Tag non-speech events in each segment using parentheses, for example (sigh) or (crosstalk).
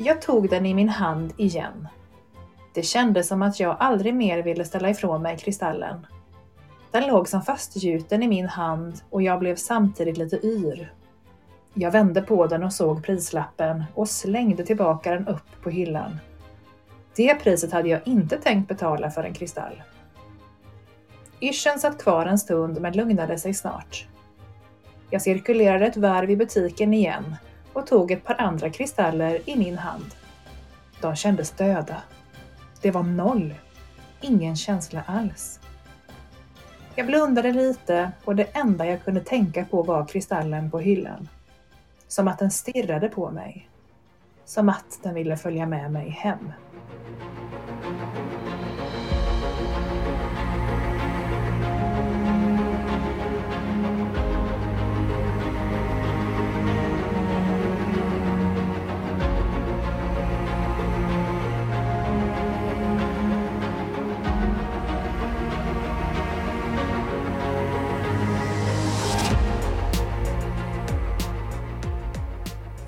Jag tog den i min hand igen. Det kändes som att jag aldrig mer ville ställa ifrån mig kristallen. Den låg som fastgjuten i min hand och jag blev samtidigt lite yr. Jag vände på den och såg prislappen och slängde tillbaka den upp på hyllan. Det priset hade jag inte tänkt betala för en kristall. Yrseln satt kvar en stund men lugnade sig snart. Jag cirkulerade ett varv i butiken igen och tog ett par andra kristaller i min hand. De kändes döda. Det var noll. Ingen känsla alls. Jag blundade lite och det enda jag kunde tänka på var kristallen på hyllan. Som att den stirrade på mig. Som att den ville följa med mig hem.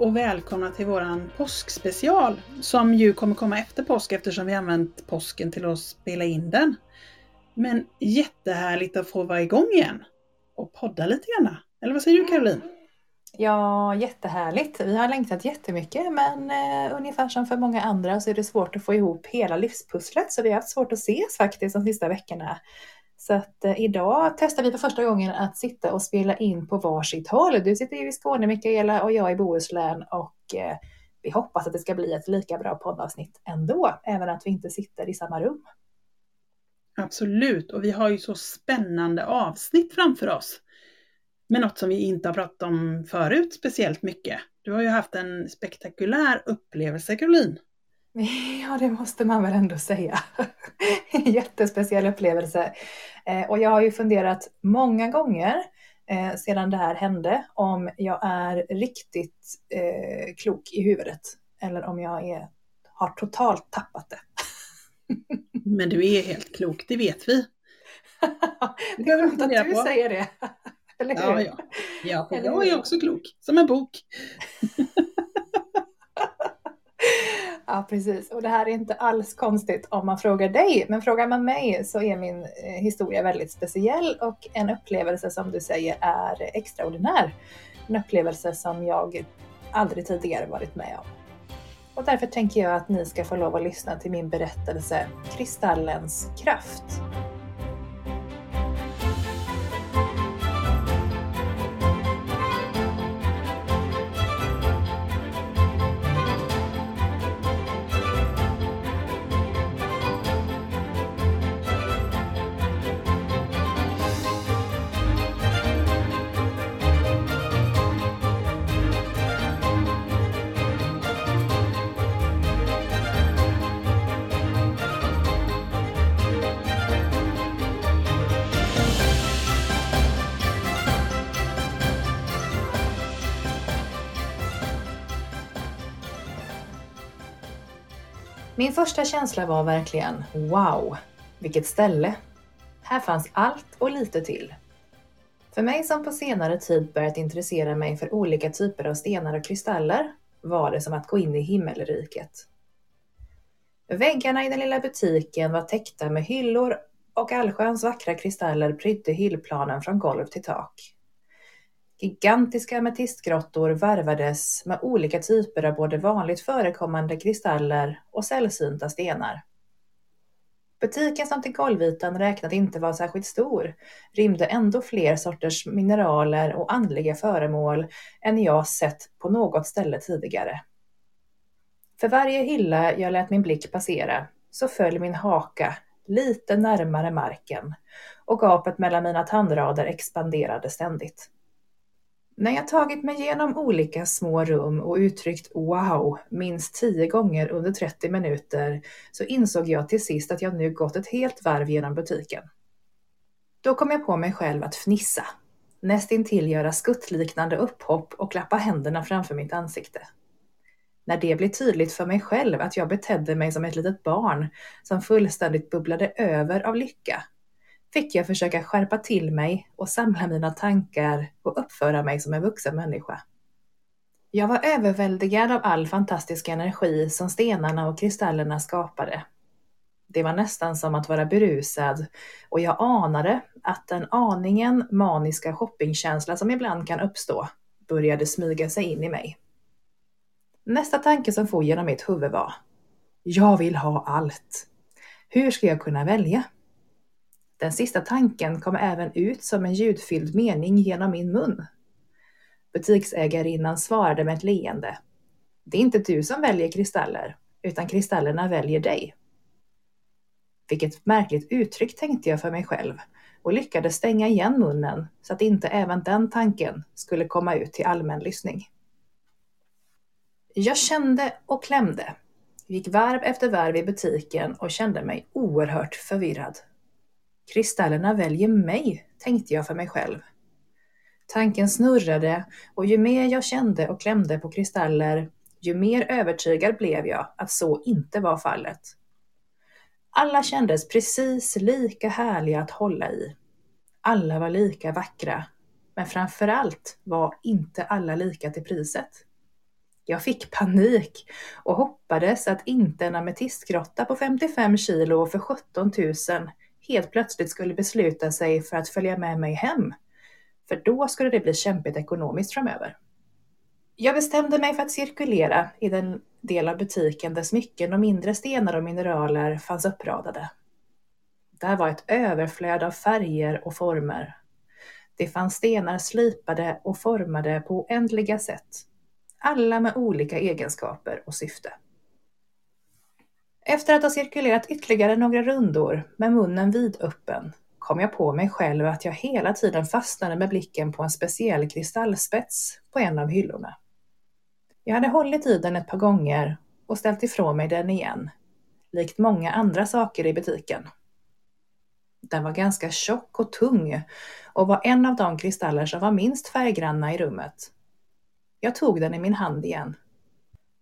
Och välkomna till våran påskspecial som ju kommer komma efter påsk eftersom vi använt påsken till att spela in den. Men jättehärligt att få vara igång igen och podda lite grann. Eller vad säger du Caroline? Ja, jättehärligt. Vi har längtat jättemycket men eh, ungefär som för många andra så är det svårt att få ihop hela livspusslet så vi har haft svårt att ses faktiskt de sista veckorna. Så att eh, idag testar vi för första gången att sitta och spela in på varsitt håll. Du sitter ju i Skåne Mikaela och jag i Bohuslän och eh, vi hoppas att det ska bli ett lika bra poddavsnitt ändå, även att vi inte sitter i samma rum. Absolut, och vi har ju så spännande avsnitt framför oss. Med något som vi inte har pratat om förut speciellt mycket. Du har ju haft en spektakulär upplevelse Caroline. (laughs) Ja, det måste man väl ändå säga. En (laughs) jättespeciell upplevelse. Eh, och jag har ju funderat många gånger eh, sedan det här hände om jag är riktigt eh, klok i huvudet eller om jag är, har totalt tappat det. (laughs) Men du är helt klok, det vet vi. det är skönt att du på. säger det. Eller hur? Ja, ja. ja jag är också klok, som en bok. Ja, precis. Och det här är inte alls konstigt om man frågar dig. Men frågar man mig så är min eh, historia väldigt speciell och en upplevelse som du säger är extraordinär. En upplevelse som jag aldrig tidigare varit med om. Och därför tänker jag att ni ska få lov att lyssna till min berättelse Kristallens kraft. Min första känsla var verkligen wow, vilket ställe. Här fanns allt och lite till. För mig som på senare tid börjat intressera mig för olika typer av stenar och kristaller var det som att gå in i himmelriket. Väggarna i den lilla butiken var täckta med hyllor och allsköns vackra kristaller prydde hyllplanen från golv till tak. Gigantiska ametistgrottor varvades med olika typer av både vanligt förekommande kristaller och sällsynta stenar. Butiken som till golvytan räknat inte var särskilt stor rymde ändå fler sorters mineraler och andliga föremål än jag sett på något ställe tidigare. För varje hylla jag lät min blick passera så föll min haka lite närmare marken och gapet mellan mina tandrader expanderade ständigt. När jag tagit mig igenom olika små rum och uttryckt wow minst tio gånger under 30 minuter så insåg jag till sist att jag nu gått ett helt varv genom butiken. Då kom jag på mig själv att fnissa, nästintill göra skuttliknande upphopp och klappa händerna framför mitt ansikte. När det blev tydligt för mig själv att jag betedde mig som ett litet barn som fullständigt bubblade över av lycka fick jag försöka skärpa till mig och samla mina tankar och uppföra mig som en vuxen människa. Jag var överväldigad av all fantastisk energi som stenarna och kristallerna skapade. Det var nästan som att vara berusad och jag anade att den aningen maniska shoppingkänsla som ibland kan uppstå började smyga sig in i mig. Nästa tanke som for genom mitt huvud var Jag vill ha allt. Hur ska jag kunna välja? Den sista tanken kom även ut som en ljudfylld mening genom min mun. Butiksägarinnan svarade med ett leende. Det är inte du som väljer kristaller, utan kristallerna väljer dig. Vilket märkligt uttryck tänkte jag för mig själv och lyckades stänga igen munnen så att inte även den tanken skulle komma ut till allmän lyssning. Jag kände och klämde, gick varv efter varv i butiken och kände mig oerhört förvirrad. Kristallerna väljer mig, tänkte jag för mig själv. Tanken snurrade och ju mer jag kände och klämde på kristaller, ju mer övertygad blev jag att så inte var fallet. Alla kändes precis lika härliga att hålla i. Alla var lika vackra, men framför allt var inte alla lika till priset. Jag fick panik och hoppades att inte en ametistgrotta på 55 kilo för 17 000 helt plötsligt skulle besluta sig för att följa med mig hem. För då skulle det bli kämpigt ekonomiskt framöver. Jag bestämde mig för att cirkulera i den del av butiken där smycken och mindre stenar och mineraler fanns uppradade. Där var ett överflöd av färger och former. Det fanns stenar slipade och formade på oändliga sätt. Alla med olika egenskaper och syfte. Efter att ha cirkulerat ytterligare några rundor med munnen vidöppen kom jag på mig själv att jag hela tiden fastnade med blicken på en speciell kristallspets på en av hyllorna. Jag hade hållit i den ett par gånger och ställt ifrån mig den igen, likt många andra saker i butiken. Den var ganska tjock och tung och var en av de kristaller som var minst färggranna i rummet. Jag tog den i min hand igen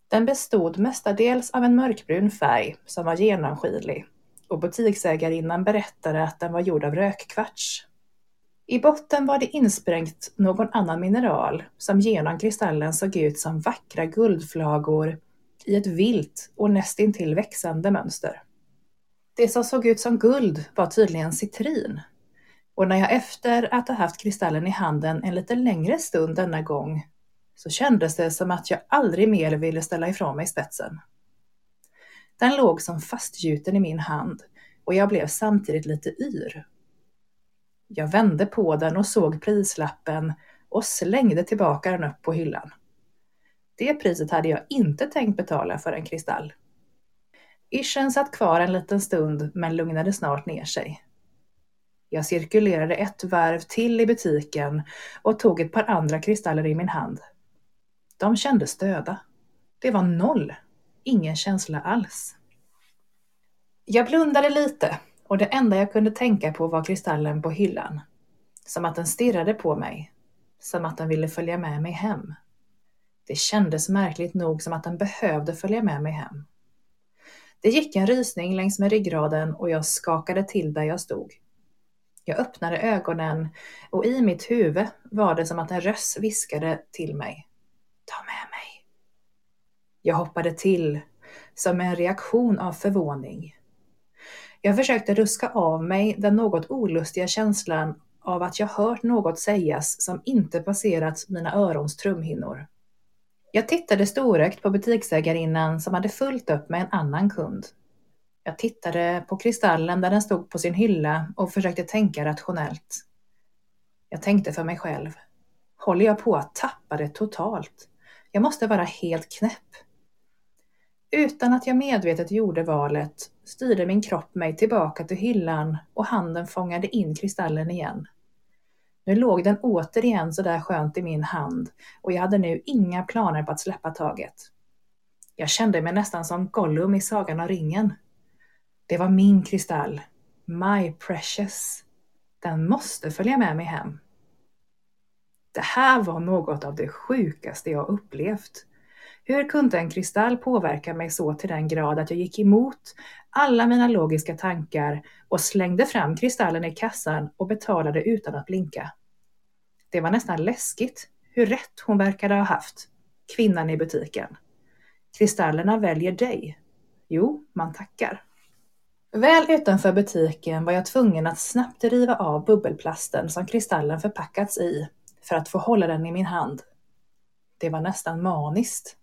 den bestod mestadels av en mörkbrun färg som var genomskinlig och butiksägarinnan berättade att den var gjord av rökkvarts. I botten var det insprängt någon annan mineral som genom kristallen såg ut som vackra guldflagor i ett vilt och nästintill växande mönster. Det som såg ut som guld var tydligen citrin. Och när jag efter att ha haft kristallen i handen en lite längre stund denna gång så kändes det som att jag aldrig mer ville ställa ifrån mig spetsen. Den låg som fastgjuten i min hand och jag blev samtidigt lite yr. Jag vände på den och såg prislappen och slängde tillbaka den upp på hyllan. Det priset hade jag inte tänkt betala för en kristall. Ischen satt kvar en liten stund men lugnade snart ner sig. Jag cirkulerade ett varv till i butiken och tog ett par andra kristaller i min hand. De kändes döda. Det var noll. Ingen känsla alls. Jag blundade lite och det enda jag kunde tänka på var kristallen på hyllan. Som att den stirrade på mig. Som att den ville följa med mig hem. Det kändes märkligt nog som att den behövde följa med mig hem. Det gick en rysning längs med ryggraden och jag skakade till där jag stod. Jag öppnade ögonen och i mitt huvud var det som att en röst viskade till mig. Jag hoppade till, som en reaktion av förvåning. Jag försökte ruska av mig den något olustiga känslan av att jag hört något sägas som inte passerat mina örons trumhinnor. Jag tittade storögt på butiksägarinnan som hade fullt upp med en annan kund. Jag tittade på kristallen där den stod på sin hylla och försökte tänka rationellt. Jag tänkte för mig själv. Håller jag på att tappa det totalt? Jag måste vara helt knäpp. Utan att jag medvetet gjorde valet styrde min kropp mig tillbaka till hyllan och handen fångade in kristallen igen. Nu låg den återigen sådär skönt i min hand och jag hade nu inga planer på att släppa taget. Jag kände mig nästan som Gollum i Sagan om ringen. Det var min kristall. My precious. Den måste följa med mig hem. Det här var något av det sjukaste jag upplevt. Hur kunde en kristall påverka mig så till den grad att jag gick emot alla mina logiska tankar och slängde fram kristallen i kassan och betalade utan att blinka? Det var nästan läskigt hur rätt hon verkade ha haft, kvinnan i butiken. Kristallerna väljer dig. Jo, man tackar. Väl utanför butiken var jag tvungen att snabbt riva av bubbelplasten som kristallen förpackats i för att få hålla den i min hand. Det var nästan maniskt.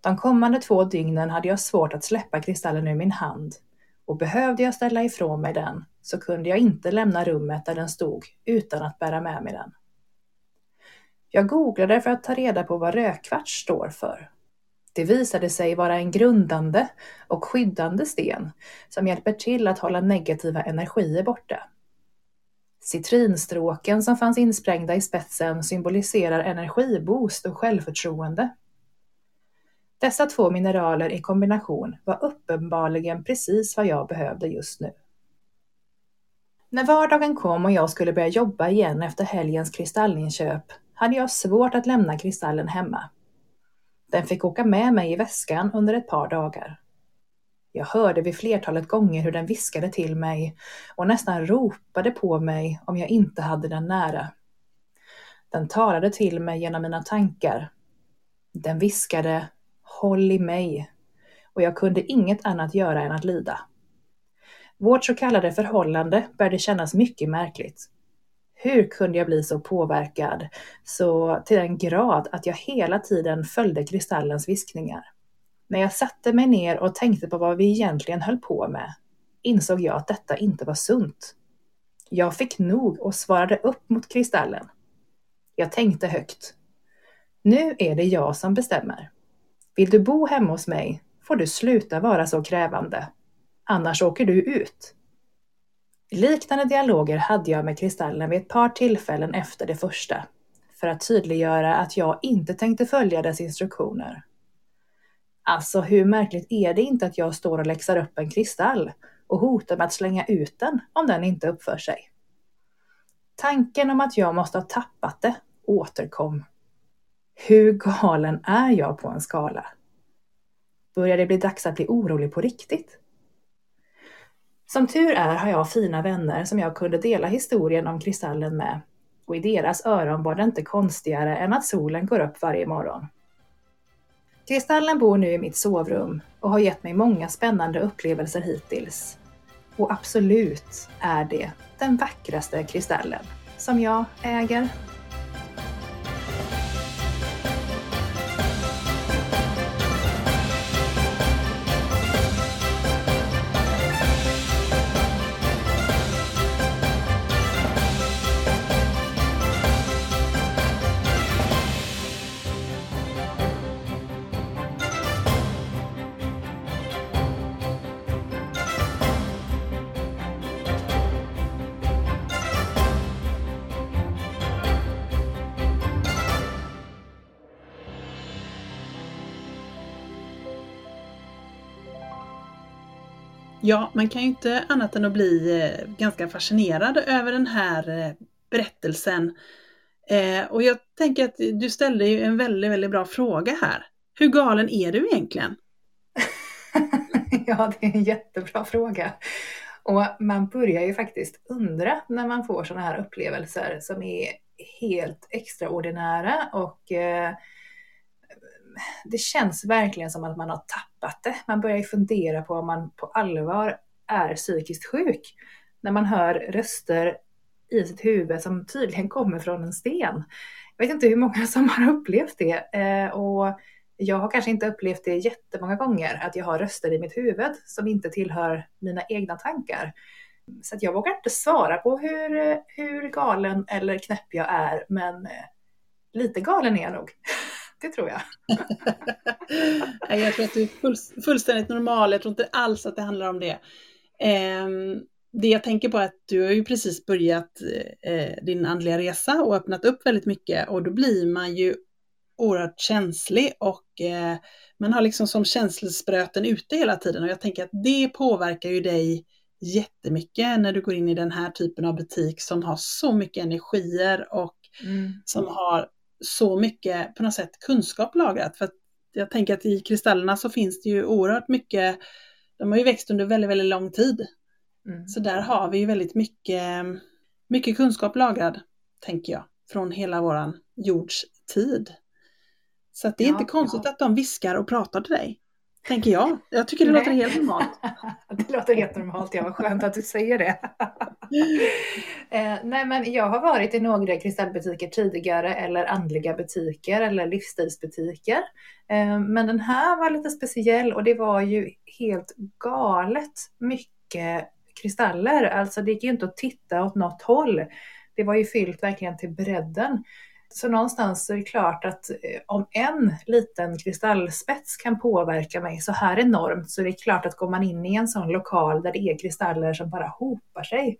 De kommande två dygnen hade jag svårt att släppa kristallen ur min hand och behövde jag ställa ifrån mig den så kunde jag inte lämna rummet där den stod utan att bära med mig den. Jag googlade för att ta reda på vad rödkvarts står för. Det visade sig vara en grundande och skyddande sten som hjälper till att hålla negativa energier borta. Citrinstråken som fanns insprängda i spetsen symboliserar energiboost och självförtroende. Dessa två mineraler i kombination var uppenbarligen precis vad jag behövde just nu. När vardagen kom och jag skulle börja jobba igen efter helgens kristallinköp hade jag svårt att lämna kristallen hemma. Den fick åka med mig i väskan under ett par dagar. Jag hörde vid flertalet gånger hur den viskade till mig och nästan ropade på mig om jag inte hade den nära. Den talade till mig genom mina tankar. Den viskade Håll i mig och jag kunde inget annat göra än att lida. Vårt så kallade förhållande började kännas mycket märkligt. Hur kunde jag bli så påverkad så till den grad att jag hela tiden följde kristallens viskningar? När jag satte mig ner och tänkte på vad vi egentligen höll på med insåg jag att detta inte var sunt. Jag fick nog och svarade upp mot kristallen. Jag tänkte högt. Nu är det jag som bestämmer. Vill du bo hemma hos mig får du sluta vara så krävande. Annars åker du ut. Liknande dialoger hade jag med Kristallen vid ett par tillfällen efter det första, för att tydliggöra att jag inte tänkte följa dess instruktioner. Alltså hur märkligt är det inte att jag står och läxar upp en kristall och hotar med att slänga ut den om den inte uppför sig? Tanken om att jag måste ha tappat det återkom. Hur galen är jag på en skala? Börjar det bli dags att bli orolig på riktigt? Som tur är har jag fina vänner som jag kunde dela historien om kristallen med och i deras öron var det inte konstigare än att solen går upp varje morgon. Kristallen bor nu i mitt sovrum och har gett mig många spännande upplevelser hittills. Och absolut är det den vackraste kristallen som jag äger. Ja, man kan ju inte annat än att bli eh, ganska fascinerad över den här eh, berättelsen. Eh, och jag tänker att du ställde ju en väldigt, väldigt bra fråga här. Hur galen är du egentligen? (laughs) ja, det är en jättebra fråga. Och man börjar ju faktiskt undra när man får sådana här upplevelser som är helt extraordinära och eh, det känns verkligen som att man har tappat det. Man börjar ju fundera på om man på allvar är psykiskt sjuk. När man hör röster i sitt huvud som tydligen kommer från en sten. Jag vet inte hur många som har upplevt det. Eh, och jag har kanske inte upplevt det jättemånga gånger, att jag har röster i mitt huvud som inte tillhör mina egna tankar. Så jag vågar inte svara på hur, hur galen eller knäpp jag är, men eh, lite galen är jag nog. Det tror jag. (laughs) jag tror att du är fullständigt normal. Jag tror inte alls att det handlar om det. Ehm, det jag tänker på är att du har ju precis börjat eh, din andliga resa och öppnat upp väldigt mycket och då blir man ju oerhört känslig och eh, man har liksom som känslospröten ute hela tiden och jag tänker att det påverkar ju dig jättemycket när du går in i den här typen av butik som har så mycket energier och mm. som har så mycket på något sätt kunskap lagrat. För jag tänker att i kristallerna så finns det ju oerhört mycket, de har ju växt under väldigt, väldigt lång tid. Mm. Så där har vi ju väldigt mycket, mycket kunskap lagrad, tänker jag, från hela våran jords tid. Så det är ja, inte konstigt ja. att de viskar och pratar till dig. Tänker jag. Jag tycker det Nej. låter helt normalt. (laughs) det låter helt normalt, ja vad skönt att du säger det. (laughs) eh, nej men jag har varit i några kristallbutiker tidigare eller andliga butiker eller livsstilsbutiker. Eh, men den här var lite speciell och det var ju helt galet mycket kristaller. Alltså det gick ju inte att titta åt något håll. Det var ju fyllt verkligen till bredden. Så någonstans är det klart att eh, om en liten kristallspets kan påverka mig så här enormt så är det klart att går man in i en sån lokal där det är kristaller som bara hopar sig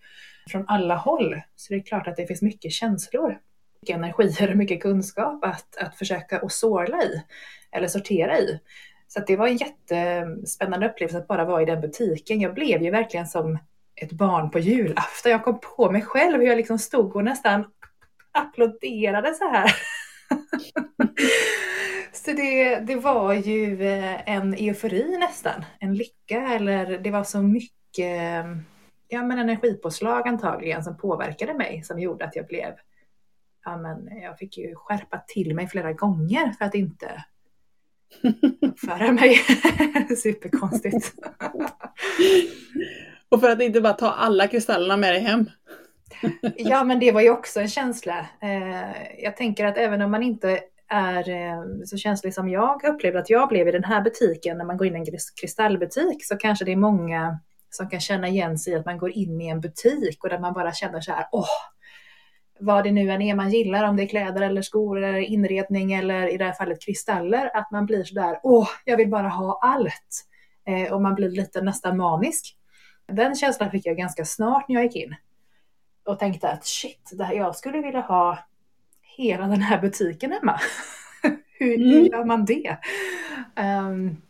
från alla håll så är det klart att det finns mycket känslor, mycket energier och mycket kunskap att, att försöka och sorla i eller sortera i. Så det var en jättespännande upplevelse att bara vara i den butiken. Jag blev ju verkligen som ett barn på julafton. Jag kom på mig själv hur jag liksom stod och nästan applåderade så här. (laughs) så det, det var ju eh, en eufori nästan, en lycka eller det var så mycket ja, men energipåslag antagligen som påverkade mig som gjorde att jag blev ja, men jag fick ju skärpa till mig flera gånger för att inte (laughs) uppföra mig (laughs) superkonstigt. Och för att inte bara ta alla kristallerna med dig hem ja, men det var ju också en känsla. Eh, jag tänker att även om man inte är eh, så känslig som jag upplevde att jag blev i den här butiken, när man går in i en kristallbutik, så kanske det är många som kan känna igen sig i att man går in i en butik och där man bara känner så här, åh, vad det nu än är man gillar, om det är kläder eller skor eller inredning eller i det här fallet kristaller, att man blir så där, åh, jag vill bara ha allt. Eh, och man blir lite nästan manisk. Den känslan fick jag ganska snart när jag gick in och tänkte att shit, det här, jag skulle vilja ha hela den här butiken hemma. (laughs) hur, mm. hur gör man det? Um,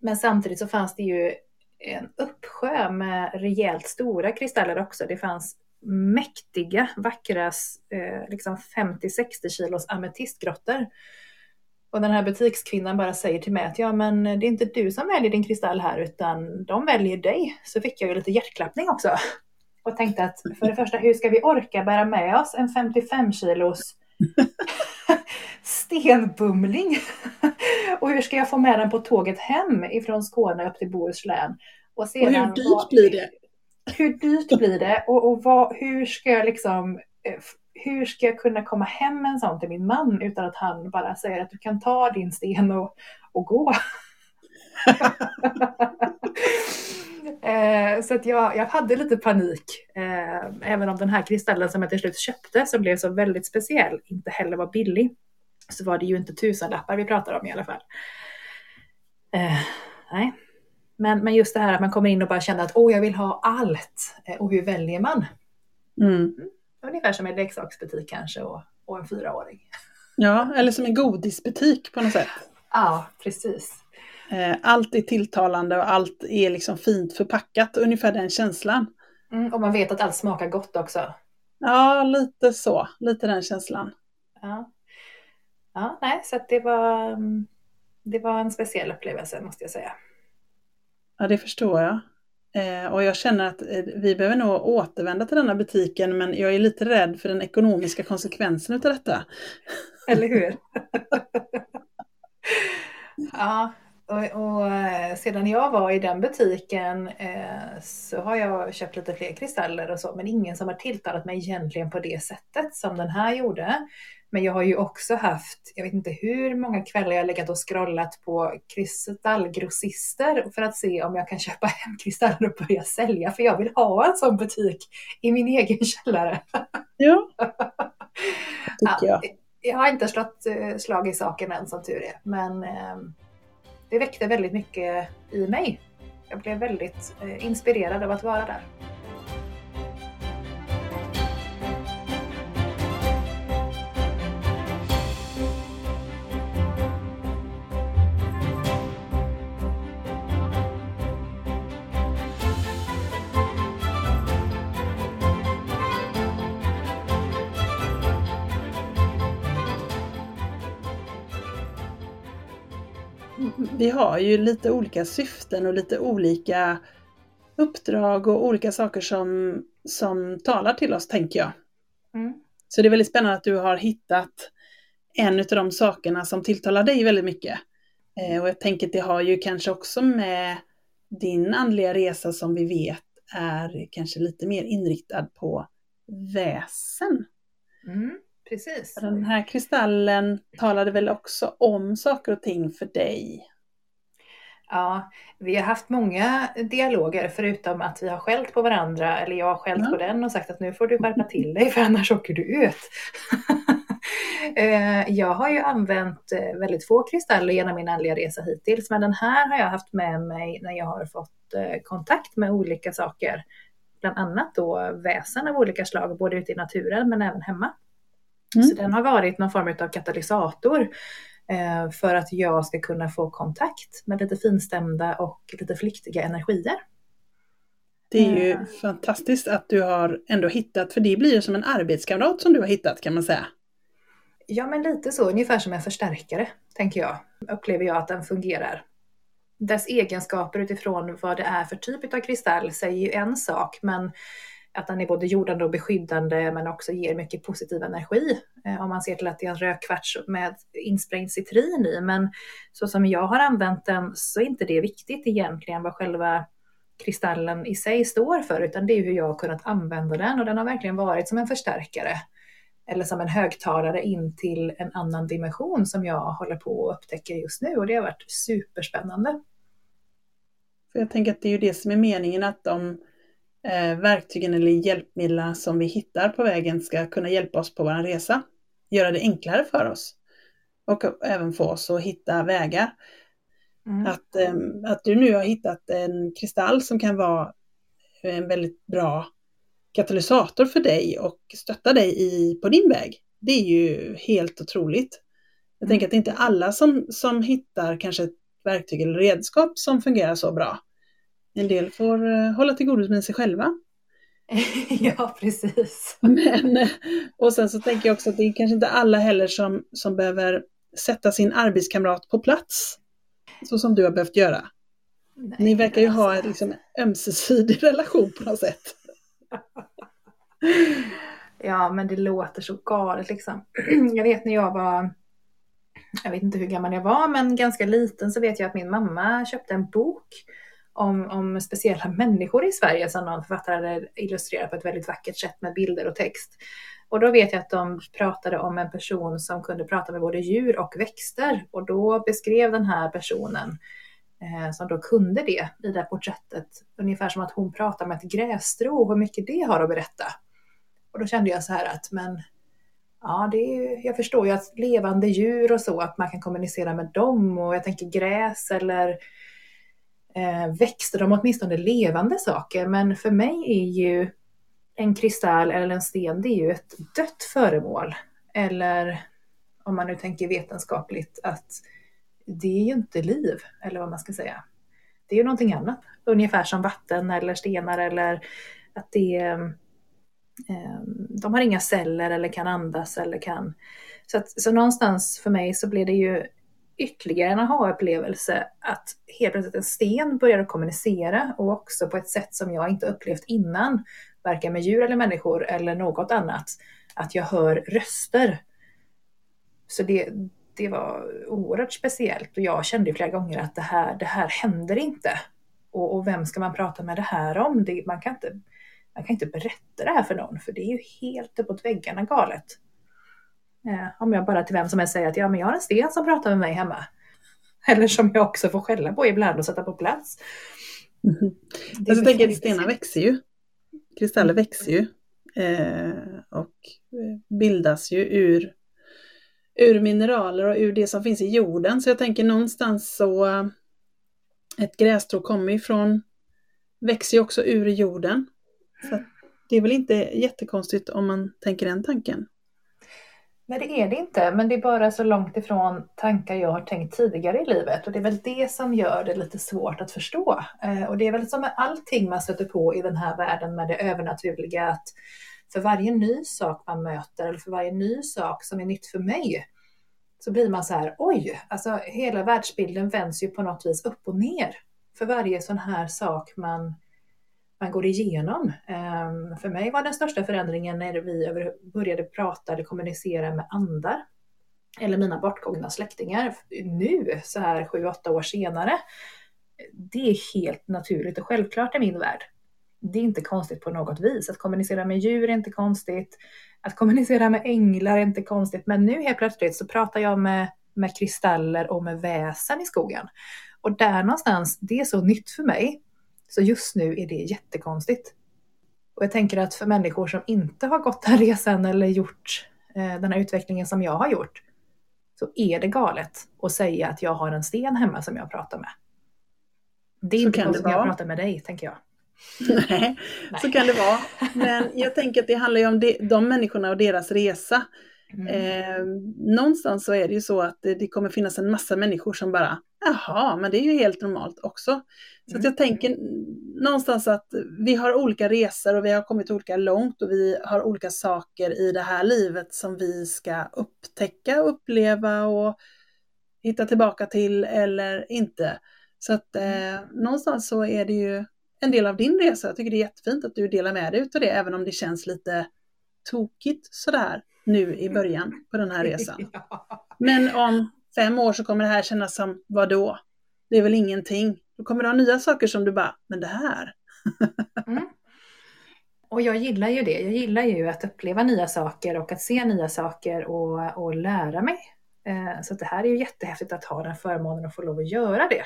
men samtidigt så fanns det ju en uppsjö med rejält stora kristaller också. Det fanns mäktiga, vackra, eh, liksom 50-60 kilos ametistgrottor. Och den här butikskvinnan bara säger till mig att ja, men det är inte du som väljer din kristall här, utan de väljer dig. Så fick jag ju lite hjärtklappning också och tänkte att för det första, hur ska vi orka bära med oss en 55 kilos stenbumling? och hur ska jag få med den på tåget hem ifrån Skåne upp till Bohuslän? Och, sedan, och hur dyrt vad, blir det? Hur dyrt blir det? Och, och vad, hur ska jag liksom eh, hur ska jag kunna komma hem med en sån till min man utan att han bara säger att du kan ta din sten och, och gå? (laughs) Eh, så att jag, jag hade lite panik. Eh, även om den här kristallen som jag till slut köpte, som blev så väldigt speciell, inte heller var billig, så var det ju inte tusenlappar vi pratar om i alla fall. Eh, nej. Men, men just det här att man kommer in och bara känner att åh, jag vill ha allt. Eh, och hur väljer man? Mm. mm. Ungefär som en leksaksbutik kanske och, och en fyraåring. Ja, eller som en godisbutik på något sätt. Ja, precis. Eh, allt är tilltalande och allt är liksom fint förpackat, ungefär den känslan. Mm, och man vet att allt smakar gott också. Ja, lite så. Lite den känslan. Ja, ja nej, så det var, mm, det var en speciell upplevelse måste jag säga. Ja, det förstår jag. Eh, och jag känner att eh, vi behöver nog återvända till denna butiken, men jag är lite rädd för den ekonomiska konsekvensen av detta. Eller hur? (laughs) ja, Och, och, eh, sedan jag var i den butiken eh, så har jag köpt lite fler kristaller och så, men ingen som har tilltalat mig egentligen på det sättet som den här gjorde. Men jag har ju också haft, jag vet inte hur många kvällar jag legat och scrollat på kristallgrossister för att se om jag kan köpa hem kristaller och börja sälja, för jag vill ha en sån butik i min egen (laughs) källare. (laughs) Ja, tycker jag. jag har inte slått eh, slag i saken än som tur är, men eh, det väckte väldigt mycket i mig. Jag blev väldigt eh, inspirerad av att vara där. Vi har ju lite olika syften och lite olika uppdrag och olika saker som, som talar till oss, tänker jag. Mm. Så det är väldigt spännande att du har hittat en av de sakerna som tilltalar dig väldigt mycket. Eh, och jag tänker att det har ju kanske också med din andliga resa som vi vet är kanske lite mer inriktad på väsen. Mm, precis. Den här kristallen talade väl också om saker och ting för dig? Ja, vi har haft många dialoger förutom att vi har skällt på varandra eller jag har skällt mm. på den och sagt att nu får du skärpa till dig för annars åker du ut. (laughs) Eh, jag har ju använt eh, väldigt få kristaller genom min andliga resa hittills men den här har jag haft med mig när jag har fått eh, kontakt med olika saker. Bland annat då väsen av olika slag, både ute i naturen men även hemma. Mm. Så den har varit någon form av katalysator Eh, för att jag ska kunna få kontakt med lite finstämda och lite flyktiga energier. Det är ju mm. fantastiskt att du har ändå hittat, för det blir som en arbetskamrat som du har hittat kan man säga. Ja, men lite så, ungefär som en förstärkare, tänker jag, upplever jag att den fungerar. Dess egenskaper utifrån vad det är för typ av kristall säger ju en sak, men att den är både jordande och beskyddande men också ger mycket positiv energi. Eh, om man ser till att det är en rödkvarts med insprängd citrin i. Men så som jag har använt den så är inte det viktigt egentligen vad själva kristallen i sig står för, utan det är hur jag har kunnat använda den och den har verkligen varit som en förstärkare eller som en högtalare in till en annan dimension som jag håller på och upptäcker just nu och det har varit superspännande. För jag tänker att det är ju det som är meningen att de verktygen eller hjälpmedlen som vi hittar på vägen ska kunna hjälpa oss på vår resa. Göra det enklare för oss. Och även få oss att hitta vägar. Mm. Att, eh, att du nu har hittat en kristall som kan vara en väldigt bra katalysator för dig och stötta dig i, på din väg. Det är ju helt otroligt. Jag mm. tänker att det är inte alla som, som hittar kanske ett verktyg eller redskap som fungerar så bra. En del får uh, hålla till godo med sig själva. (laughs) ja, precis. Men, eh, och sen så tänker jag också att det är kanske inte alla heller som, som behöver sätta sin arbetskamrat på plats. Så som du har behövt göra. Nej, Ni verkar ju ha en liksom, ömsesidig (laughs) relation på något sätt. (laughs) ja, men det låter så galet liksom. (clears throat) jag vet när jag var, jag vet inte hur gammal jag var, men ganska liten så vet jag att min mamma köpte en bok om, om speciella människor i Sverige som någon författare hade illustrerat på ett väldigt vackert sätt med bilder och text. Och då vet jag att de pratade om en person som kunde prata med både djur och växter och då beskrev den här personen eh, som då kunde det i det här porträttet, ungefär som att hon pratar med ett grässtrå och hur mycket det har att berätta. Och då kände jag så här att men Ja, det är, jag förstår ju att levande djur och så, att man kan kommunicera med dem och jag tänker gräs eller eh, växter, de åtminstone levande saker. Men för mig är ju en kristall eller en sten, det är ju ett dött föremål. Eller om man nu tänker vetenskapligt att det är ju inte liv, eller vad man ska säga. Det är ju någonting annat. Ungefär som vatten eller stenar eller att det är, de har inga celler eller kan andas eller kan... Så, att, så någonstans för mig så blir det ju ytterligare en aha-upplevelse att helt plötsligt en sten började kommunicera och också på ett sätt som jag inte upplevt innan, varken med djur eller människor eller något annat, att jag hör röster. Så det, det var oerhört speciellt och jag kände flera gånger att det här, det här händer inte. Och, och vem ska man prata med det här om? Det, man, kan inte, man kan inte berätta det här för någon för det är ju helt uppåt väggarna galet. Eh, om jag bara till vem som helst säger att ja, men jag har en sten som pratar med mig hemma. Eller som jag också får skälla på ibland och sätta på plats. Mm. Alltså, jag tänker att stenar växer ju. Kristaller växer ju. Eh, och eh, bildas ju ur, ur mineraler och ur det som finns i jorden. Så jag tänker någonstans så ett grässtrå kommer ifrån, växer ju också ur jorden. Så det är väl inte jättekonstigt om man tänker den tanken. Nej, det är det inte, men det är bara så långt ifrån tankar jag har tänkt tidigare i livet. Och det är väl det som gör det lite svårt att förstå. Eh, och det är väl som med allting man stöter på i den här världen med det övernaturliga att för varje ny sak man möter eller för varje ny sak som är nytt för mig så blir man så här, oj, alltså hela världsbilden vänds ju på något vis upp och ner. För varje sån här sak man man går igenom. Ehm, för mig var den största förändringen när vi började prata eller kommunicera med andar eller mina bortgångna släktingar. Nu, så här sju, åtta år senare, det är helt naturligt och självklart i min värld. Det är inte konstigt på något vis. Att kommunicera med djur är inte konstigt. Att kommunicera med änglar är inte konstigt. Men nu helt plötsligt så pratar jag med, med kristaller och med väsen i skogen. Och där någonstans, det är så nytt för mig. Så just nu är det jättekonstigt. Och jag tänker att för människor som inte har gått den resan eller gjort eh, den här utvecklingen som jag har gjort, så är det galet att säga att jag har en sten hemma som jag pratar med. Det är så inte konstigt när jag pratar med dig, tänker jag. Nej, Nej, så kan det vara. Men (laughs) jag tänker att det handlar ju om de, de människorna och deras resa. Mm. Eh, någonstans så är det ju så att det, det, kommer finnas en massa människor som bara, jaha, men det är ju helt normalt också. Så att jag tänker någonstans att vi har olika resor och vi har kommit olika långt och vi har olika saker i det här livet som vi ska upptäcka, uppleva och hitta tillbaka till eller inte. Så att eh, någonstans så är det ju en del av din resa. Jag tycker det är jättefint att du delar med dig av det, även om det känns lite tokigt sådär nu i början på den här resan. (laughs) Men om fem år så kommer det här kännas som, vad då? Det är väl ingenting. Då kommer du ha nya saker som du bara, men det här. (laughs) mm. Och jag gillar ju det. Jag gillar ju att uppleva nya saker och att se nya saker och, och lära mig. Eh, så det här är ju jättehäftigt att ha den förmånen att få lov att göra det.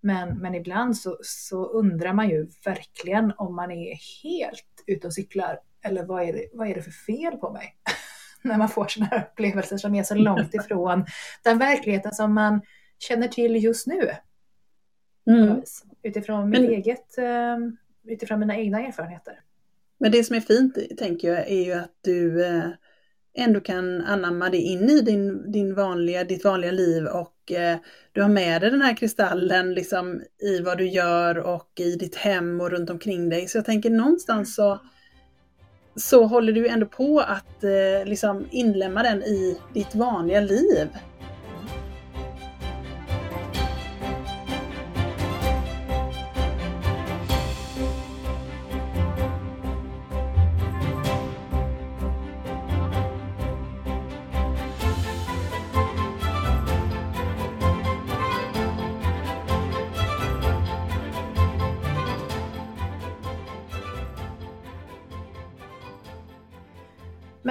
Men, men ibland så, så undrar man ju verkligen om man är helt ute och cyklar. Eller vad är det, vad är det för fel på mig? (laughs) (laughs) När man får sådana här upplevelser som är så långt (laughs) ifrån den verkligheten som man känner till just nu. Mm. Utifrån, mitt men, eget, ehm, utifrån mina egna erfarenheter. Men det som är fint, tänker jag, är ju att du eh, ändå kan anamma det in i din, din vanliga, ditt vanliga liv och eh, du har med dig den här kristallen liksom, i vad du gör och i ditt hem och runt omkring dig. Så jag tänker någonstans så, så håller du ändå på att eh, liksom inlämna den i ditt vanliga liv.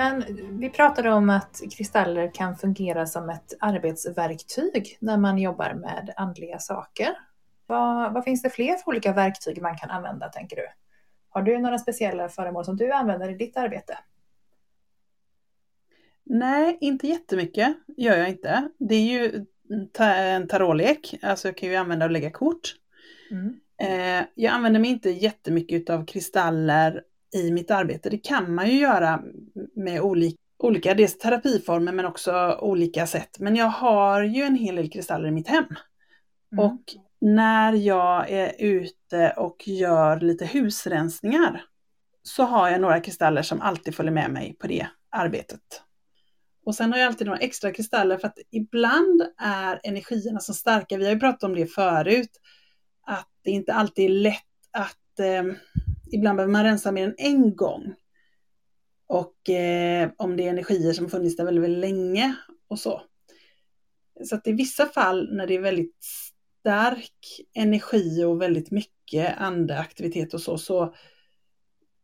Men vi pratade om att kristaller kan fungera som ett arbetsverktyg när man jobbar med andliga saker. Vad, vad finns det fler för olika verktyg man kan använda, tänker du? Har du några speciella föremål som du använder i ditt arbete? Nej, inte jättemycket gör jag inte. Det är ju en tarotlek, alltså jag kan ju använda och lägga kort. Mm. Eh, jag använder mig inte jättemycket av kristaller i mitt arbete. Det kan man ju göra med olika, olika dels terapiformer men också olika sätt. Men jag har ju en hel del kristaller i mitt hem. Mm. Och när jag är ute och gör lite husrensningar så har jag några kristaller som alltid följer med mig på det arbetet. Och sen har jag alltid några extra kristaller för att ibland är energierna så starka. Vi har ju pratat om det förut, att det inte alltid är lätt att eh, ibland behöver man rensa mer än en gång. Och eh, om det är energier som funnits där väldigt, väldigt länge och så. Så att i vissa fall när det är väldigt stark energi och väldigt mycket andeaktivitet och så, så,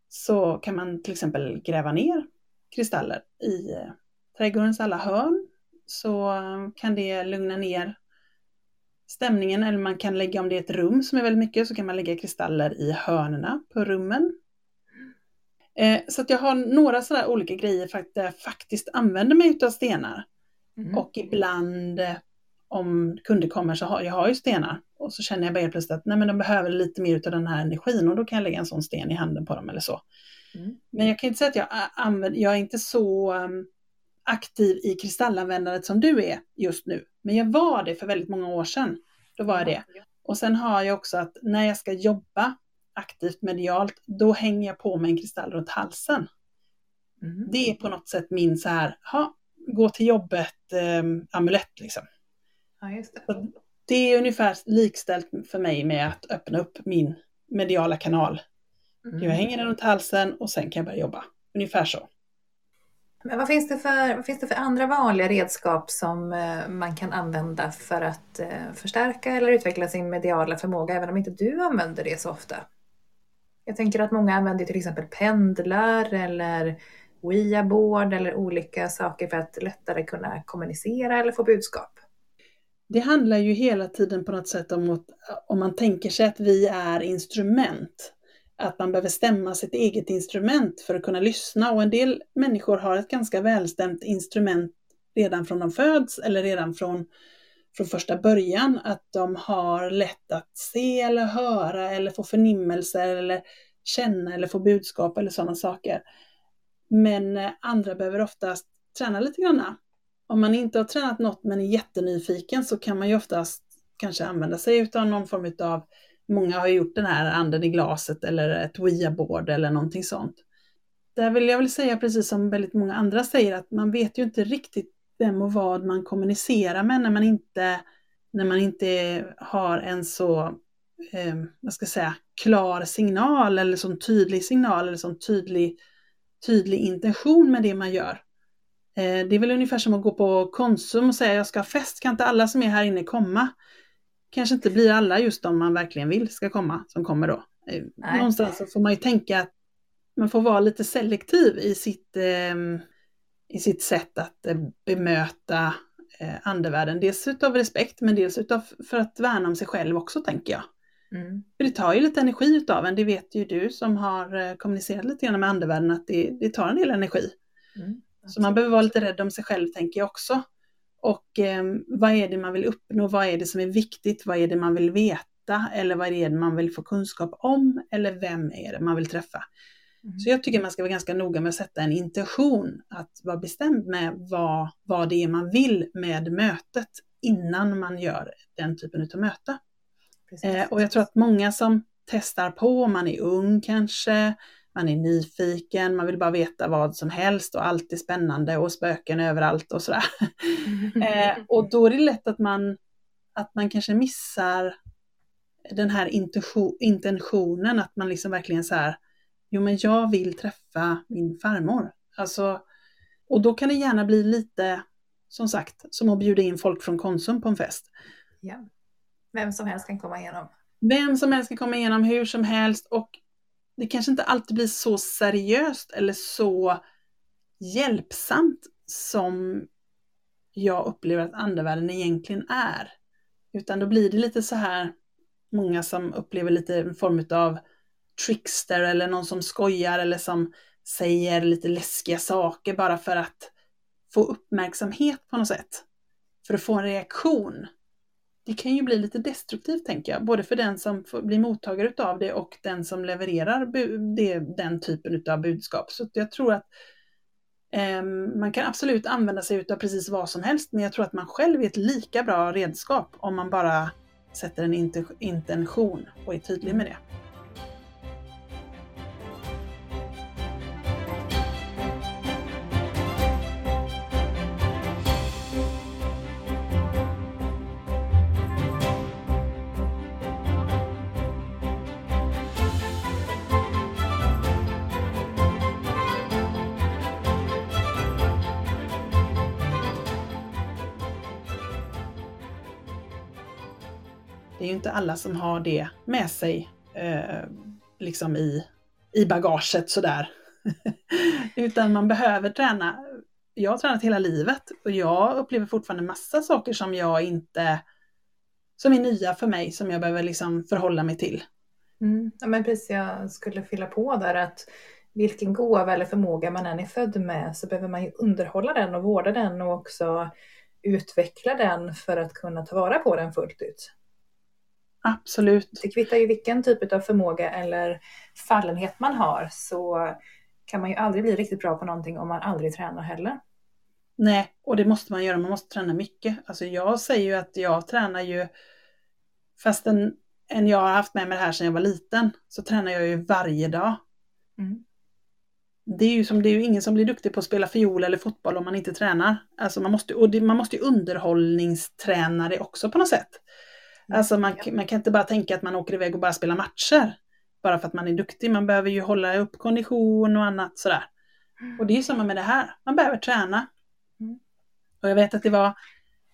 så kan man till exempel gräva ner kristaller i eh, trädgårdens alla hörn. Så kan det lugna ner stämningen eller man kan lägga, om det är ett rum som är väldigt mycket, så kan man lägga kristaller i hörnerna på rummen. Eh, så att jag har några sådana olika grejer där jag faktiskt använder mig av stenar. Mm. Och ibland om kunder kommer så har jag har ju stenar och så känner jag bara helt plötsligt att nej, men de behöver lite mer av den här energin och då kan jag lägga en sån sten i handen på dem eller så. Mm. Men jag kan inte säga att jag, använder, jag är inte så um, aktiv i kristallanvändandet som du är just nu. Men jag var det för väldigt många år sedan. Då var jag det. Och sen har jag också att när jag ska jobba aktivt medialt, då hänger jag på mig en kristall runt halsen. Mm. Det är på något sätt min så här, ha, gå till jobbet eh, amulett liksom. Ja, just det. det är ungefär likställt för mig med att öppna upp min mediala kanal. Mm. Jag hänger den runt halsen och sen kan jag börja jobba. Ungefär så. Men vad finns, det för, vad finns det för andra vanliga redskap som eh, man kan använda för att eh, förstärka eller utveckla sin mediala förmåga, även om inte du använder det så ofta? Jag tänker att många använder till exempel pendlar eller Ouija-board eller olika saker för att lättare kunna kommunicera eller få budskap. Det handlar ju hela tiden på något sätt om att om man tänker sig att vi är instrument, att man behöver stämma sitt eget instrument för att kunna lyssna och en del människor har ett ganska välstämt instrument redan från de föds eller redan från, från första början, att de har lätt att se eller höra eller få förnimmelser eller känna eller få budskap eller sådana saker. Men eh, andra behöver oftast träna lite grann. Om man inte har tränat något men är jättenyfiken så kan man ju oftast kanske använda sig av någon form av, många har gjort den här anden i glaset eller ett Ouija-board eller någonting sånt. Där vill jag väl säga precis som väldigt många andra säger att man vet ju inte riktigt vem och vad man kommunicerar med när man inte, när man inte har en så, eh, vad ska jag säga, klar signal eller sån tydlig signal eller sån tydlig tydlig intention med det man gör. Eh, det är väl ungefär som att gå på Konsum och säga jag ska ha fest, kan inte alla som är här inne komma? Kanske inte blir alla just de man verkligen vill ska komma som kommer då. Eh, Nej. Någonstans så får man ju tänka att man får vara lite selektiv i sitt, eh, i sitt sätt att bemöta andevärlden. Dels utav respekt men dels utav för att värna om sig själv också tänker jag. Mm. För det tar ju lite energi utav en, det vet ju du som har eh, kommunicerat lite grann med andevärlden att det, det tar en del energi. Mm. Så man behöver vara lite rädd om sig själv tänker jag också. Och eh, vad är det man vill uppnå, vad är det som är viktigt, vad är det man vill veta eller vad är det man vill få kunskap om eller vem är det man vill träffa. Mm. Så jag tycker man ska vara ganska noga med att sätta en intention, att vara bestämd med vad, vad det är man vill med mötet innan man gör den typen av möte. Eh, och jag tror att många som testar på, man är ung kanske, man är nyfiken, man vill bara veta vad som helst och allt är spännande och spöken överallt och sådär. (laughs) eh, och då är det lätt att man, att man kanske missar den här intentionen, att man liksom verkligen så här, jo men jag vill träffa min farmor. Alltså, och då kan det gärna bli lite, som sagt, som att bjuda in folk från Konsum på en fest. Ja. Vem som helst kan komma igenom. Vem som helst kan komma igenom hur som helst och det kanske inte alltid blir så seriöst eller så hjälpsamt som jag upplever att andevärlden egentligen är. Utan då blir det lite så här, många som upplever lite en form av trickster eller någon som skojar eller som säger lite läskiga saker bara för att få uppmärksamhet på något sätt. För att få en reaktion det kan ju bli lite destruktivt tänker jag, både för den som blir mottagare av det och den som levererar det, den typen av budskap. Så jag tror att eh, man kan absolut använda sig av precis vad som helst, men jag tror att man själv är ett lika bra redskap om man bara sätter en intention och är tydlig med det. Ju inte alla som har det med sig eh, liksom i, i bagaget sådär. (laughs) Utan man behöver träna. Jag har tränat hela livet och jag upplever fortfarande massa saker som jag inte som är nya för mig som jag behöver liksom förhålla mig till. Mm. Ja, men precis, jag skulle fylla på där att vilken gåva eller förmåga man än är född med så behöver man ju underhålla den och vårda den och också utveckla den för att kunna ta vara på den fullt ut. Absolut. Det kvittar ju vilken typ av förmåga eller fallenhet man har så kan man ju aldrig bli riktigt bra på någonting om man aldrig tränar heller. Nej, och det måste man göra. Man måste träna mycket. Alltså jag säger ju att jag tränar ju fastän än jag har haft med mig det här sedan jag var liten så tränar jag ju varje dag. Mm. Det är ju som det är ju ingen som blir duktig på att spela fiol eller fotboll om man inte tränar. Alltså man måste, och det, man måste ju underhållningsträna det också på något sätt. Alltså man, man kan inte bara tänka att man åker iväg och bara spelar matcher. Bara för att man är duktig. Man behöver ju hålla upp kondition och annat sådär. Och det är samma med det här. Man behöver träna. Mm. Och jag vet att det var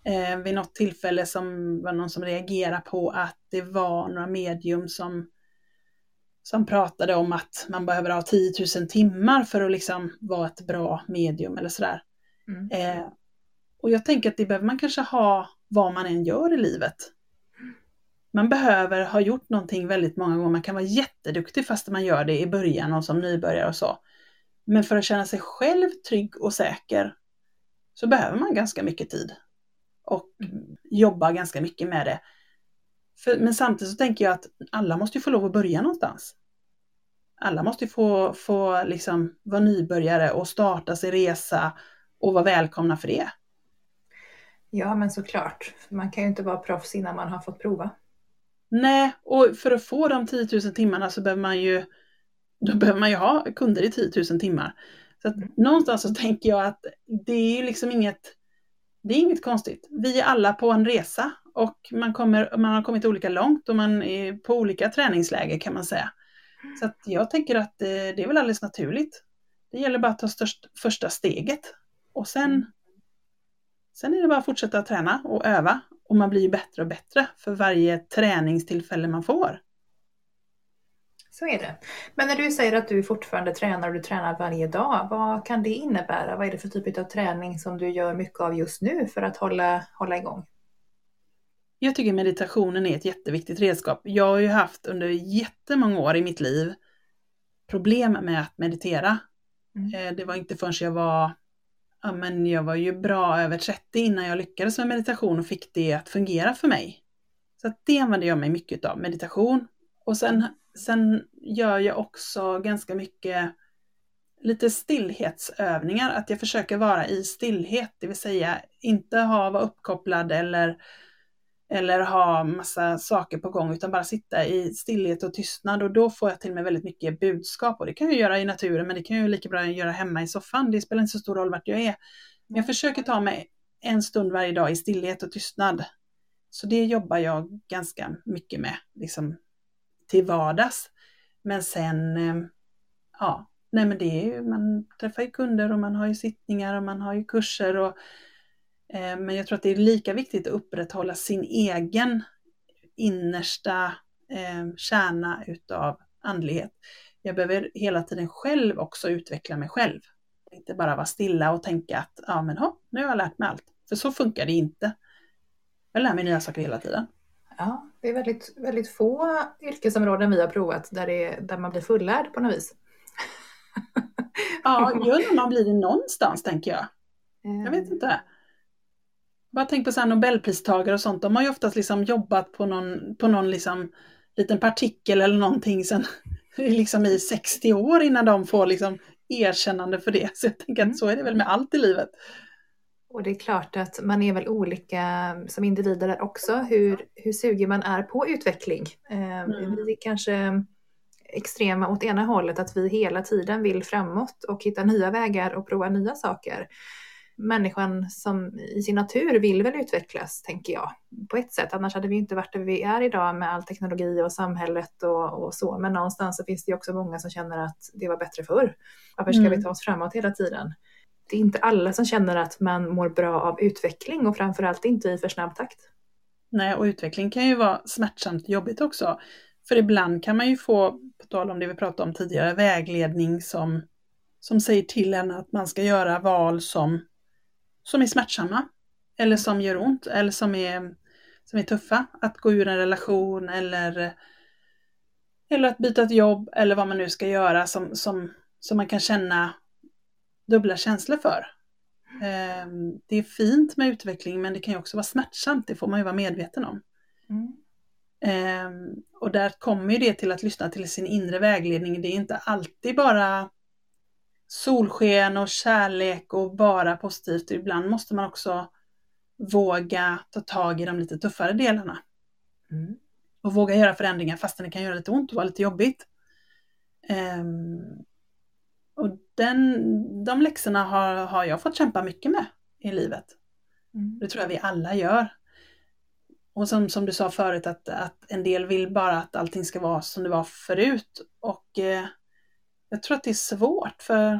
eh, vid något tillfälle som var någon som reagerade på att det var några medium som, som pratade om att man behöver ha 10 000 timmar för att liksom vara ett bra medium eller sådär. Mm. Eh, och jag tänker att det behöver man kanske ha vad man än gör i livet. Man behöver ha gjort någonting väldigt många gånger. Man kan vara jätteduktig fast man gör det i början och som nybörjare och så. Men för att känna sig själv trygg och säker så behöver man ganska mycket tid och jobba ganska mycket med det. För, men samtidigt så tänker jag att alla måste ju få lov att börja någonstans. Alla måste få, få liksom vara nybörjare och starta sin resa och vara välkomna för det. Ja, men såklart. Man kan ju inte vara proffs innan man har fått prova. Nej, och för att få de 10 000 timmarna så behöver man ju, då behöver man ju ha kunder i 10 000 timmar. Så att mm. någonstans så tänker jag att det är ju liksom inget, det är inget konstigt. Vi är alla på en resa och man, kommer, man har kommit olika långt och man är på olika träningsläger kan man säga. Så att jag tänker att det, det är väl alldeles naturligt. Det gäller bara att ta störst, första steget och sen, mm. sen är det bara att fortsätta träna och öva och man blir ju bättre och bättre för varje träningstillfälle man får. Så är det. Men när du säger att du fortfarande tränar och du tränar varje dag, vad kan det innebära? Vad är det för typ av träning som du gör mycket av just nu för att hålla, hålla igång? Jag tycker meditationen är ett jätteviktigt redskap. Jag har ju haft under jättemånga år i mitt liv problem med att meditera. Mm. Eh, det var inte förrän jag var, ja men jag var ju bra över 30 innan jag lyckades med meditation och fick det att fungera för mig. Så att det använder jag mig mycket av, meditation. Och sen Sen gör jag också ganska mycket lite stillhetsövningar, att jag försöker vara i stillhet, det vill säga inte ha, vara uppkopplad eller, eller ha massa saker på gång, utan bara sitta i stillhet och tystnad och då får jag till mig väldigt mycket budskap och det kan jag göra i naturen, men det kan jag lika bra göra hemma i soffan. Det spelar inte så stor roll vart jag är. Men jag försöker ta mig en stund varje dag i stillhet och tystnad. Så det jobbar jag ganska mycket med, liksom till vardags. Men sen, eh, ja, nej men det är ju, man träffar ju kunder och man har ju sittningar och man har ju kurser och men jag tror att det är lika viktigt att upprätthålla sin egen innersta eh, kärna utav andlighet. Jag behöver hela tiden själv också utveckla mig själv. Inte bara vara stilla och tänka att ja men ha, nu har jag lärt mig allt. För så funkar det inte. Jag lär mig nya saker hela tiden. Ja, det är väldigt, väldigt få yrkesområden vi har provat där, det, där man blir fullärd på något vis. ja, jag undrar om man blir det någonstans tänker jag. Jag vet inte. Bara tänk på så Nobelpristagare och sånt, de har ju oftast liksom jobbat på någon, på någon liksom liten partikel eller någonting sen (laughs) liksom i 60 år innan de får liksom erkännande för det. Så jag tänker att mm. så är det väl med allt i livet. Och det är klart att man är väl olika som individer där också, hur, hur sugen man är på utveckling. Eh, mm. Vi är kanske extrema åt ena hållet, att vi hela tiden vill framåt och hitta nya vägar och prova nya saker. Människan som i sin natur vill väl utvecklas, tänker jag, på ett sätt. Annars hade vi inte varit där vi är idag med all teknologi och samhället och, och så. Men någonstans så finns det också många som känner att det var bättre förr. Varför ska mm. vi ta oss framåt hela tiden? det är inte alla som känner att man mår bra av utveckling och framförallt inte i för snabb takt. Nej, och utveckling kan ju vara smärtsamt jobbigt också. För ibland kan man ju få, på tal om det vi pratade om tidigare, vägledning som, som säger till en att man ska göra val som, som är smärtsamma. Eller som gör ont, eller som är, som är tuffa. Att gå ur en relation eller, eller att byta ett jobb eller vad man nu ska göra som, som, som man kan känna dubbla känslor för. Ehm, det är fint med utveckling men det kan ju också vara smärtsamt, det får man ju vara medveten om. Mm. Ehm, och där kommer ju det till att lyssna till sin inre vägledning. Det är inte alltid bara solsken och kärlek och bara positivt. Ibland måste man också våga ta tag i de lite tuffare delarna. Mm. Och våga göra förändringar fastän det kan göra lite ont och vara lite jobbigt. Um, och den, de läxorna har, har jag fått kämpa mycket med i livet. Mm. Det tror jag vi alla gör. Och som, som du sa förut att, att en del vill bara att allting ska vara som det var förut. Och eh, jag tror att det är svårt för,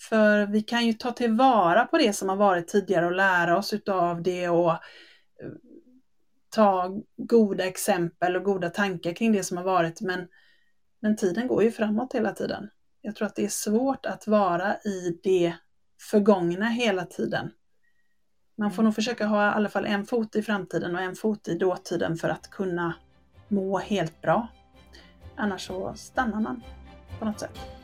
för vi kan ju ta tillvara på det som har varit tidigare och lära oss utav det och eh, ta goda exempel och goda tankar kring det som har varit. Men, men tiden går ju framåt hela tiden. Jag tror att det är svårt att vara i det förgångna hela tiden. Man får nog försöka ha i alla fall en fot i framtiden och en fot i dåtiden för att kunna må helt bra. Annars så stannar man på något sätt.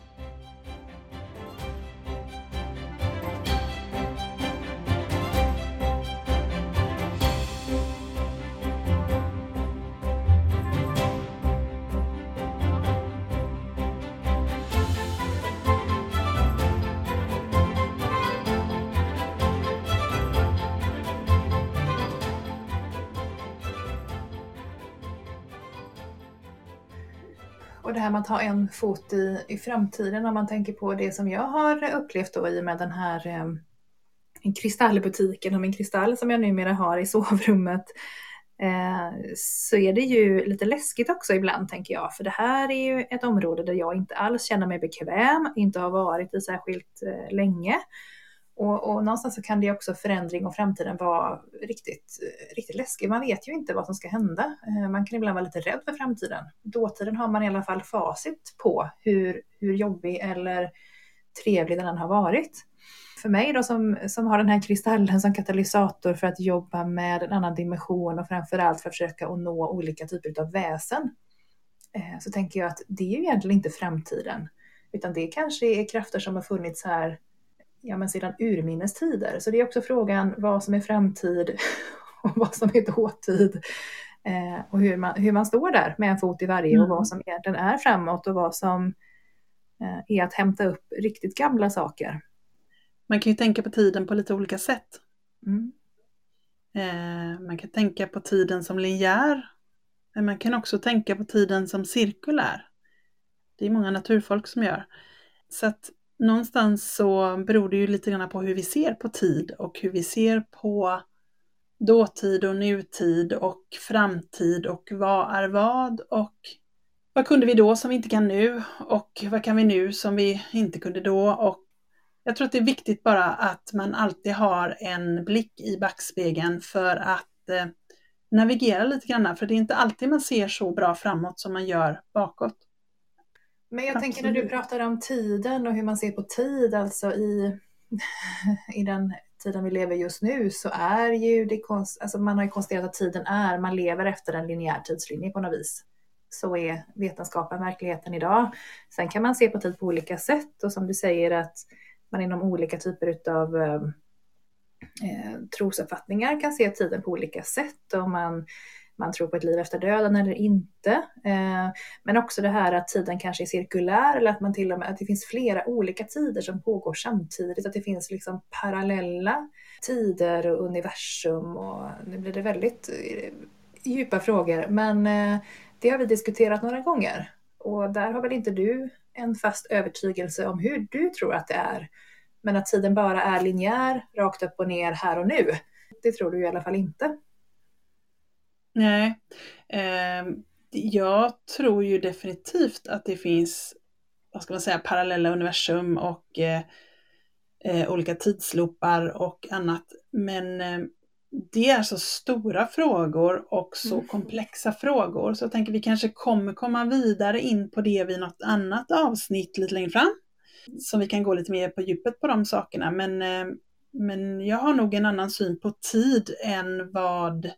Och det här med att ha en fot i, i framtiden om man tänker på det som jag har upplevt då i och med den här eh, kristallbutiken och min kristall som jag numera har i sovrummet eh, så är det ju lite läskigt också ibland tänker jag. För det här är ju ett område där jag inte alls känner mig bekväm, inte har varit i särskilt eh, länge. Och, och, någonstans så kan det också förändring och framtiden vara riktigt, riktigt läskig. Man vet ju inte vad som ska hända. Eh, man kan ibland vara lite rädd för framtiden. Dåtiden har man i alla fall facit på hur, hur jobbig eller trevlig den har varit. För mig då som, som har den här kristallen som katalysator för att jobba med en annan dimension och framförallt för att försöka att nå olika typer av väsen. Eh, så tänker jag att det är ju egentligen inte framtiden. Utan det kanske är krafter som har funnits här ja, men sedan urminnes tider. Så det är också frågan vad som är framtid (laughs) och vad som är dåtid. Eh, och hur man, hur man står där med en fot i varje mm. och vad som egentligen är framåt och vad som eh, är att hämta upp riktigt gamla saker. Man kan ju tänka på tiden på lite olika sätt. Mm. Eh, man kan tänka på tiden som linjär. Men man kan också tänka på tiden som cirkulär. Det är många naturfolk som gör. Så att någonstans så beror det ju lite grann på hur vi ser på tid och hur vi ser på dåtid och nutid och framtid och vad är vad och vad kunde vi då som vi inte kan nu och vad kan vi nu som vi inte kunde då och jag tror att det är viktigt bara att man alltid har en blick i backspegeln för att eh, navigera lite grann, för det är inte alltid man ser så bra framåt som man gör bakåt. Men jag Absolut. tänker när du pratar om tiden och hur man ser på tid, alltså i, (laughs) i den tiden vi lever just nu så är ju det konst, alltså man har ju konstaterat att tiden är, man lever efter en linjär tidslinje på något vis. Så är vetenskapen verkligheten idag. Sen kan man se på tid på olika sätt och som du säger att man inom olika typer av eh, eh, trosuppfattningar kan se tiden på olika sätt och man man tror på ett liv efter döden eller inte. Eh, men också det här att tiden kanske är cirkulär eller att man till och med att det finns flera olika tider som pågår samtidigt, att det finns liksom parallella tider och universum och nu blir det väldigt eh, djupa frågor, men eh, det har vi diskuterat några gånger och där har väl inte du en fast övertygelse om hur du tror att det är. Men att tiden bara är linjär, rakt upp och ner här och nu, det tror du i alla fall inte. Nej, eh, jag tror ju definitivt att det finns, vad ska man säga, parallella universum och eh, eh, olika tidsloopar och annat. Men eh, det är så stora frågor och så Mm. komplexa frågor så jag tänker vi kanske kommer komma vidare in på det vid något annat avsnitt lite längre fram. Så vi kan gå lite mer på djupet på de sakerna. Men, eh, men jag har nog en annan syn på tid än vad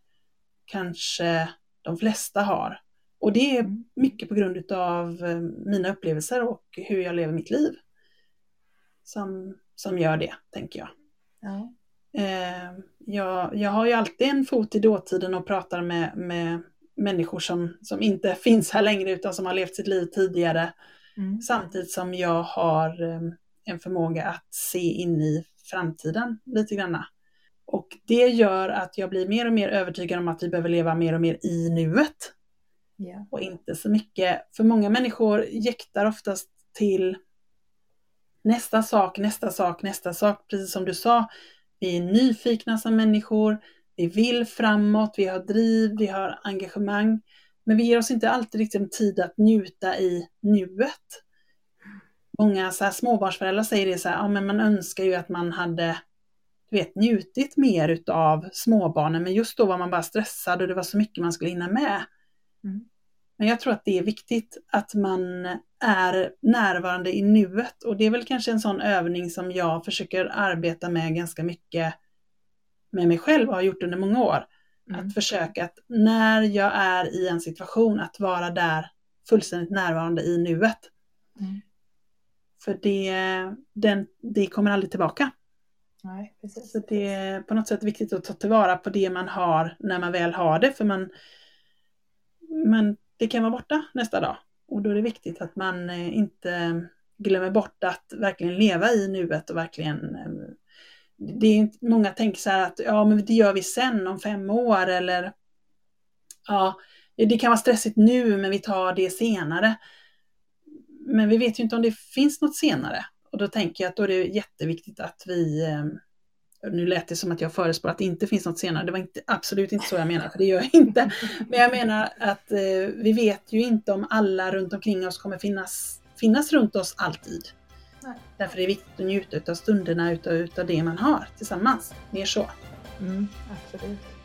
kanske de flesta har. Och det är mycket på grund av mina upplevelser och hur jag lever mitt liv. Som, som gör det, tänker jag. Ja. Eh, jag, jag har ju alltid en fot i dåtiden och pratar med, med människor som, som inte finns här längre utan som har levt sitt liv tidigare. Mm. Samtidigt som jag har eh, en förmåga att se in i framtiden lite grann. Och det gör att jag blir mer och mer övertygad om att vi behöver leva mer och mer i nuet. Ja. Och inte så mycket, för många människor jäktar oftast till nästa sak, nästa sak, nästa sak. Precis som du sa, vi är nyfikna som människor, vi vill framåt, vi har driv, vi har engagemang. Men vi ger oss inte alltid riktigt tid att njuta i nuet. Många så här, småbarnsföräldrar säger det så här, ja men man önskar ju att man hade du vet, njutit mer utav småbarnen, men just då var man bara stressad och det var så mycket man skulle hinna med. Mm. Men jag tror att det är viktigt att man är närvarande i nuet och det är väl kanske en sån övning som jag försöker arbeta med ganska mycket med mig själv och har gjort under många år. Mm. Att försöka att när jag är i en situation att vara där fullständigt närvarande i nuet. Mm. För det, den, det kommer aldrig tillbaka. Nej, precis. Så det är på något sätt viktigt att ta tillvara på det man har när man väl har det. För man, man, det kan vara borta nästa dag. Och då är det viktigt att man eh, inte glömmer bort att verkligen leva i nuet och verkligen eh, det är inte, många tänker så här att ja, men det gör vi sen om fem år eller ja, det kan vara stressigt nu men vi tar det senare. Men vi vet ju inte om det finns något senare. Och då tänker jag att då är det jätteviktigt att vi eh, nu lät det som att jag förespår att det inte finns något senare. Det var inte, absolut inte så jag menar, för det gör jag inte. Men jag menar att eh, vi vet ju inte om alla runt omkring oss kommer finnas, finnas runt oss alltid. Nej. Därför är det viktigt att njuta av stunderna utav, utav det man har tillsammans. Mer så. Mm, absolut.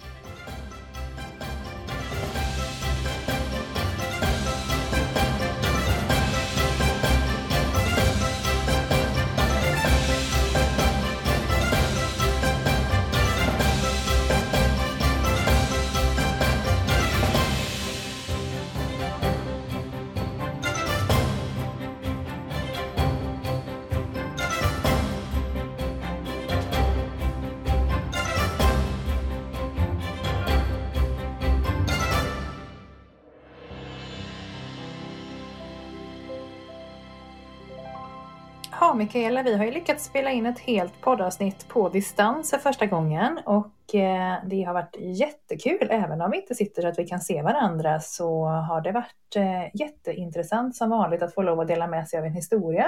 Mikaela, vi har ju lyckats spela in ett helt poddavsnitt på distans för första gången och eh, det har varit jättekul. Även om vi inte sitter så att vi kan se varandra så har det varit eh, jätteintressant som vanligt att få lov att dela med sig av en historia.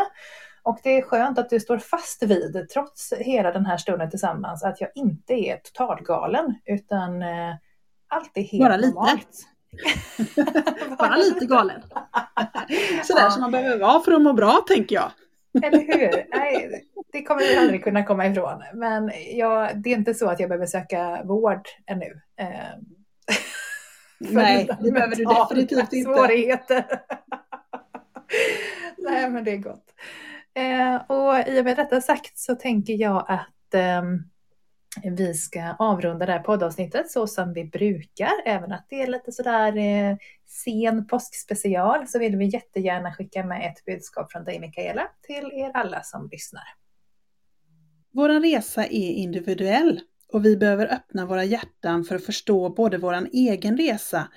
Och det är skönt att du står fast vid, trots hela den här stunden tillsammans, att jag inte är totalgalen utan eh, allt är helt Bara lite. normalt. (laughs) Bara lite galen. (laughs) Sådär som man behöver vara för att må bra, tänker jag. Eller hur? Nej, det kommer vi aldrig kunna komma ifrån. Men jag, det är inte så att jag behöver söka vård ännu. Eh, (laughs) för Nej, det behöver du definitivt inte. Svårigheter. Nej, men det är gott. Eh, och i och med detta sagt så tänker jag att ehm, vi ska avrunda det här poddavsnittet så som vi brukar. Även att det är lite sådär eh, sen påskspecial så vill vi jättegärna skicka med ett budskap från dig Mikaela till er alla som lyssnar. Vår resa är individuell och vi behöver öppna våra hjärtan för att förstå både vår egen resa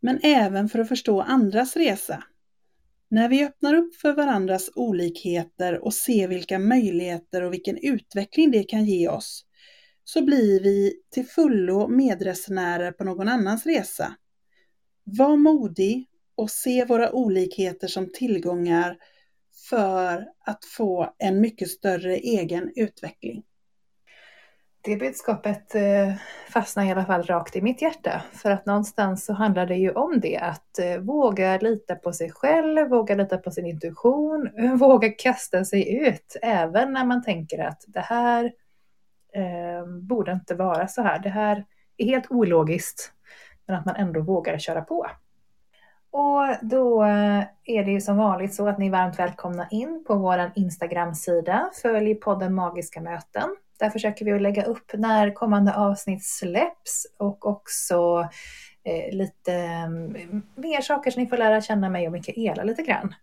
men även för att förstå andras resa. När vi öppnar upp för varandras olikheter och ser vilka möjligheter och vilken utveckling det kan ge oss så blir vi till fullo medresenärer på någon annans resa. Var modig och se våra olikheter som tillgångar för att få en mycket större egen utveckling. Det budskapet eh, fastnar i alla fall rakt i mitt hjärta. För att någonstans så handlar det ju om det. Att eh, våga lita på sig själv, våga lita på sin intuition, (laughs) våga kasta sig ut. Även när man tänker att det här eh, borde inte vara så här. Det här är helt ologiskt, men att man ändå vågar köra på. Och då eh, är det ju som vanligt så att ni är varmt välkomna in på vår Instagram-sida. Följ podden Magiska möten. Där försöker vi att lägga upp när kommande avsnitt släpps och också eh, lite mm, mer saker så ni får lära känna mig och Mikaela lite grann.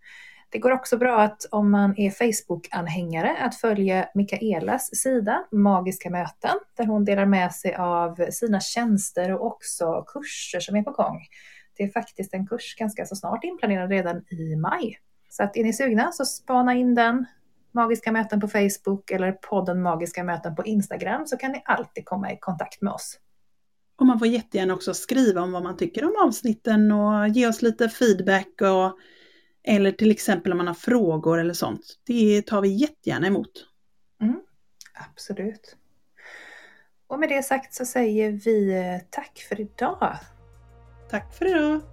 Det går också bra att om man är Facebook-anhängare att följa Mikaelas sida Magiska möten där hon delar med sig av sina tjänster och också kurser som är på gång. Det är faktiskt en kurs ganska så snart inplanerad redan i maj. Så att är ni sugna så spana in den, Magiska möten på Facebook eller podden Magiska möten på Instagram så kan ni alltid komma i kontakt med oss. Och man får jättegärna också skriva om vad man tycker om avsnitten och ge oss lite feedback och eller till exempel om man har frågor eller sånt. Det tar vi jättegärna emot. Mm, absolut. Och med det sagt så säger vi tack för idag. Tack för idag!